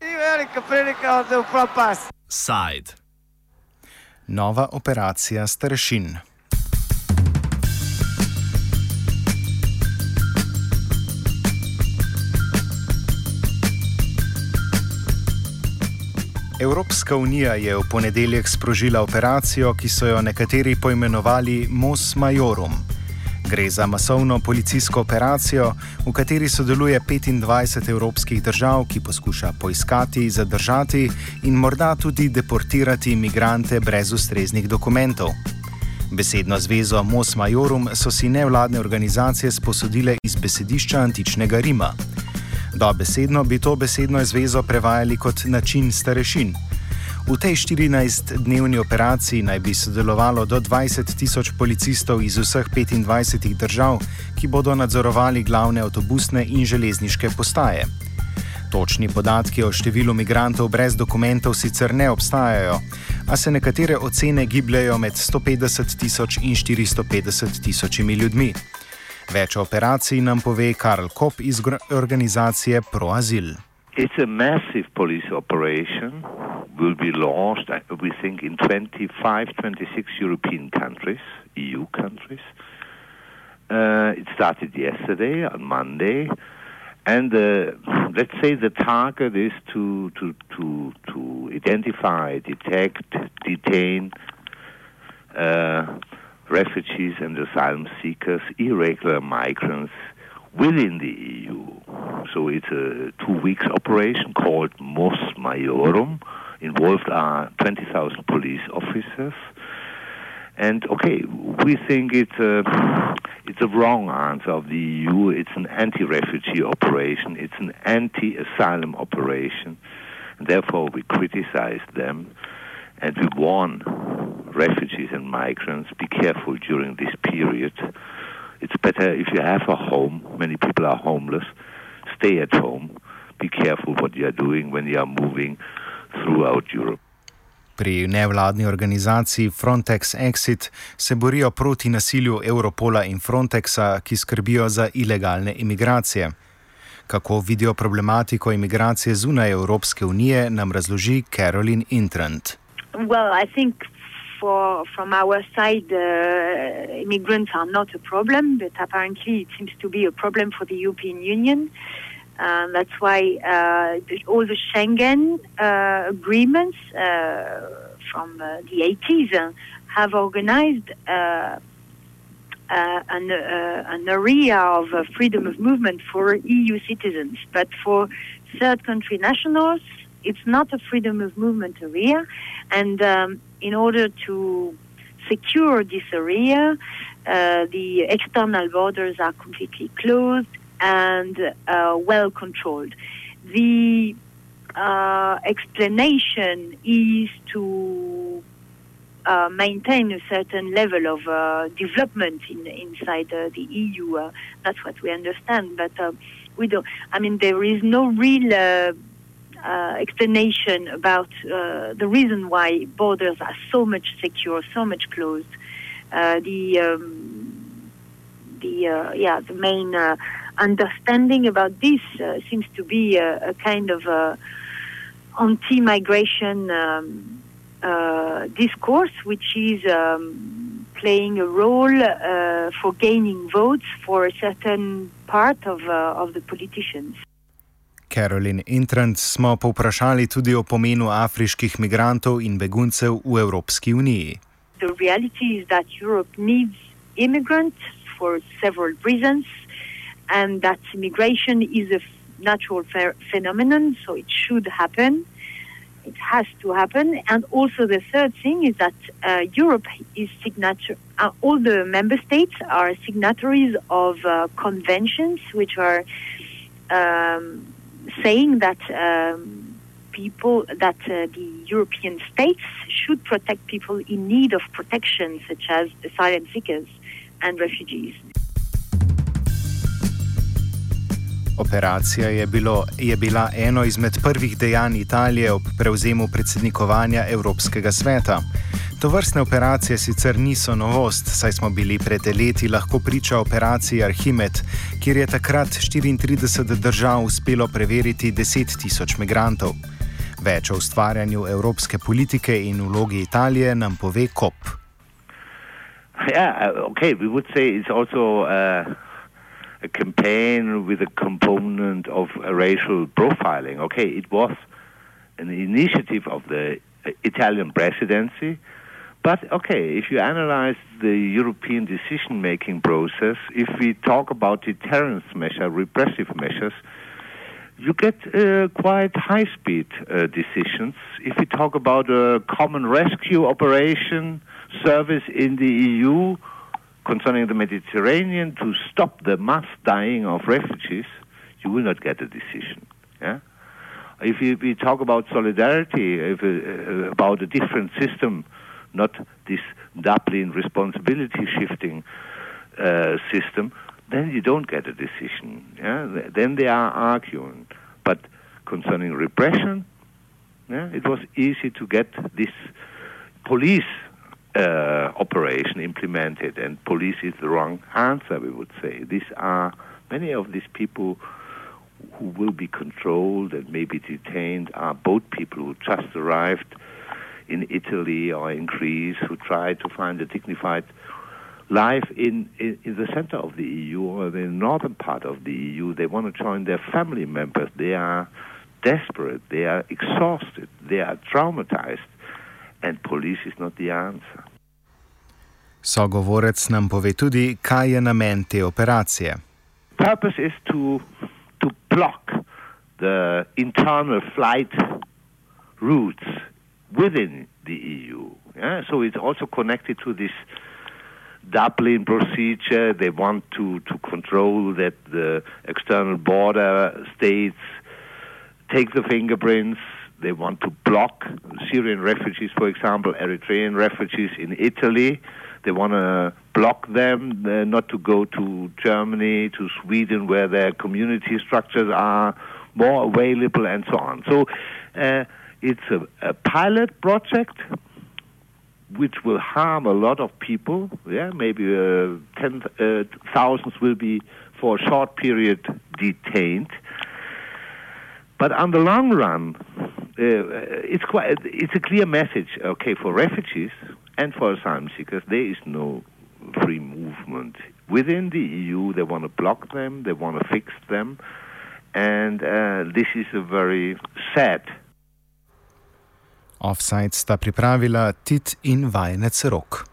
Velika prilika za propast. Side. Nova operacija starešin. Evropska unija je v ponedeljek sprožila operacijo, ki so jo nekateri poimenovali Mos Majorum. Gre za masovno policijsko operacijo, v kateri sodeluje 25 evropskih držav, ki poskuša poiskati, zadržati in morda tudi deportirati imigrante brez ustreznih dokumentov. Besedno zvezo Mos Majorum so si nevladne organizacije sposodile iz besedišča antičnega Rima. Dobesedno bi to besedno zvezo prevajali kot način starešin. V tej 14-dnevni operaciji naj bi sodelovalo do 20 tisoč policistov iz vseh 25 držav, ki bodo nadzorovali glavne avtobusne in železniške postaje. Točni podatki o številu migrantov brez dokumentov sicer ne obstajajo, a se nekatere ocene gibljajo med 150 tisoč in 450 tisočimi ljudmi. Več o operaciji nam pove Karl Kopp iz organizacije ProAzil. It's a massive police operation. Will be launched, we think, in 25, 26 European countries, EU countries. Uh, it started yesterday on Monday, and uh, let's say the target is to to to to identify, detect, detain. Uh, refugees and asylum seekers, irregular migrants within the EU. So it's a two weeks operation called Mos Maiorum. Involved are 20,000 police officers. And okay, we think it's a, it's a wrong answer of the EU. It's an anti-refugee operation. It's an anti-asylum operation. And therefore, we criticize them and we warn refugees migrants be careful during this period. It's better if you have a home, many people are homeless, stay at home, be careful what you are doing when you are moving throughout Europe. Pri nevladni organizaciji Frontex Exit se borijo proti nasilju Europola in Frontexa, ki skrbijo za ilegalne imigracije. Kako vidijo problematiko imigracije zunaj Evropske unije, nam razloži Carolyn Intrant. Well, I think for from our side, uh, immigrants are not a problem, but apparently it seems to be a problem for the European Union. Um, that's why uh, all the Schengen uh, agreements uh, from uh, the 80s uh, have organized an, an, area of freedom of movement for EU citizens. But for third country nationals, it's not a freedom of movement area. And um, in order to secure this area, uh, the external borders are completely closed and uh, well controlled. The uh, explanation is to uh, maintain a certain level of uh, development in, inside uh, the EU. that's what we understand, but we don't. I mean, there is no real uh, explanation about uh, the reason why borders are so much secure, so much closed. Uh, the um, the uh, yeah the main uh, understanding about this uh, seems to be a, a kind of anti-migration um, discourse, which is um, playing a role for gaining votes for a certain part of of the politicians. Carolyn Intrant smo povprašali tudi o pomenu afriških migrantov in beguncev v Evropski uniji. The reality is that Europe needs immigrants for several reasons, and that immigration is a natural phenomenon, so it should happen. It has to happen. And also, the third thing is that uh, Europe is signature. Uh, all the member states are signatories of uh, conventions which are um, saying that um, people, that uh, the European states should protect people in need of protection, such as asylum seekers and refugees. Operacija je, bilo, je bila eno izmed prvih dejanj Italije ob prevzemu predsednikovanja Evropskega sveta. To vrstne operacije sicer niso novost, saj smo bili pred leti lahko priča operaciji Arhimed, kjer je takrat 34 držav uspelo preveriti 10 tisoč migrantov. Več o ustvarjanju evropske politike in vlogi Italije nam pove Kop. Yeah, uh, okay, we would say it's also uh, a campaign with a component of uh, racial profiling. Okay, it was an initiative of the uh, Italian presidency. But okay, if you analyze the European decision making process, if we talk about deterrence measures, repressive measures, you get uh, quite high speed uh, decisions. If we talk about a common rescue operation service in the EU concerning the Mediterranean to stop the mass dying of refugees, you will not get a decision. Yeah? If we talk about solidarity, if, uh, about a different system, not this Dublin responsibility shifting uh, system, then you don't get a decision. Yeah? Then they are arguing. But concerning repression, yeah, it was easy to get this police uh, operation implemented, and police is the wrong answer, we would say. These are many of these people who will be controlled and maybe detained are boat people who just arrived in Italy or in Greece who try to find a dignified life in, in, in, the center of the EU or the northern part of the EU. They want to join their family members. They are desperate. They are exhausted. They are traumatized. And police is not the answer. Sogovorec nam pove tudi, kaj je namen te operacije. Purpose is to, to block the internal flight routes within the EU. Yeah? So it's also connected to this Dublin procedure. They want to, to control that the external border states take the fingerprints. They want to block Syrian refugees, for example, Eritrean refugees in Italy. They want to block them uh, not to go to Germany, to Sweden, where their community structures are more available, and so on. So uh, it's a, a pilot project which will harm a lot of people. Yeah, maybe uh, ten uh, thousands will be for a short period detained. But on the long run, uh, it's quite it's a clear message. Okay, for refugees and for asylum seekers, there is no free movement within the EU. They want to block them. They want to fix them, and uh, this is a very sad Offside sta pripravila Tit in vajenec rok.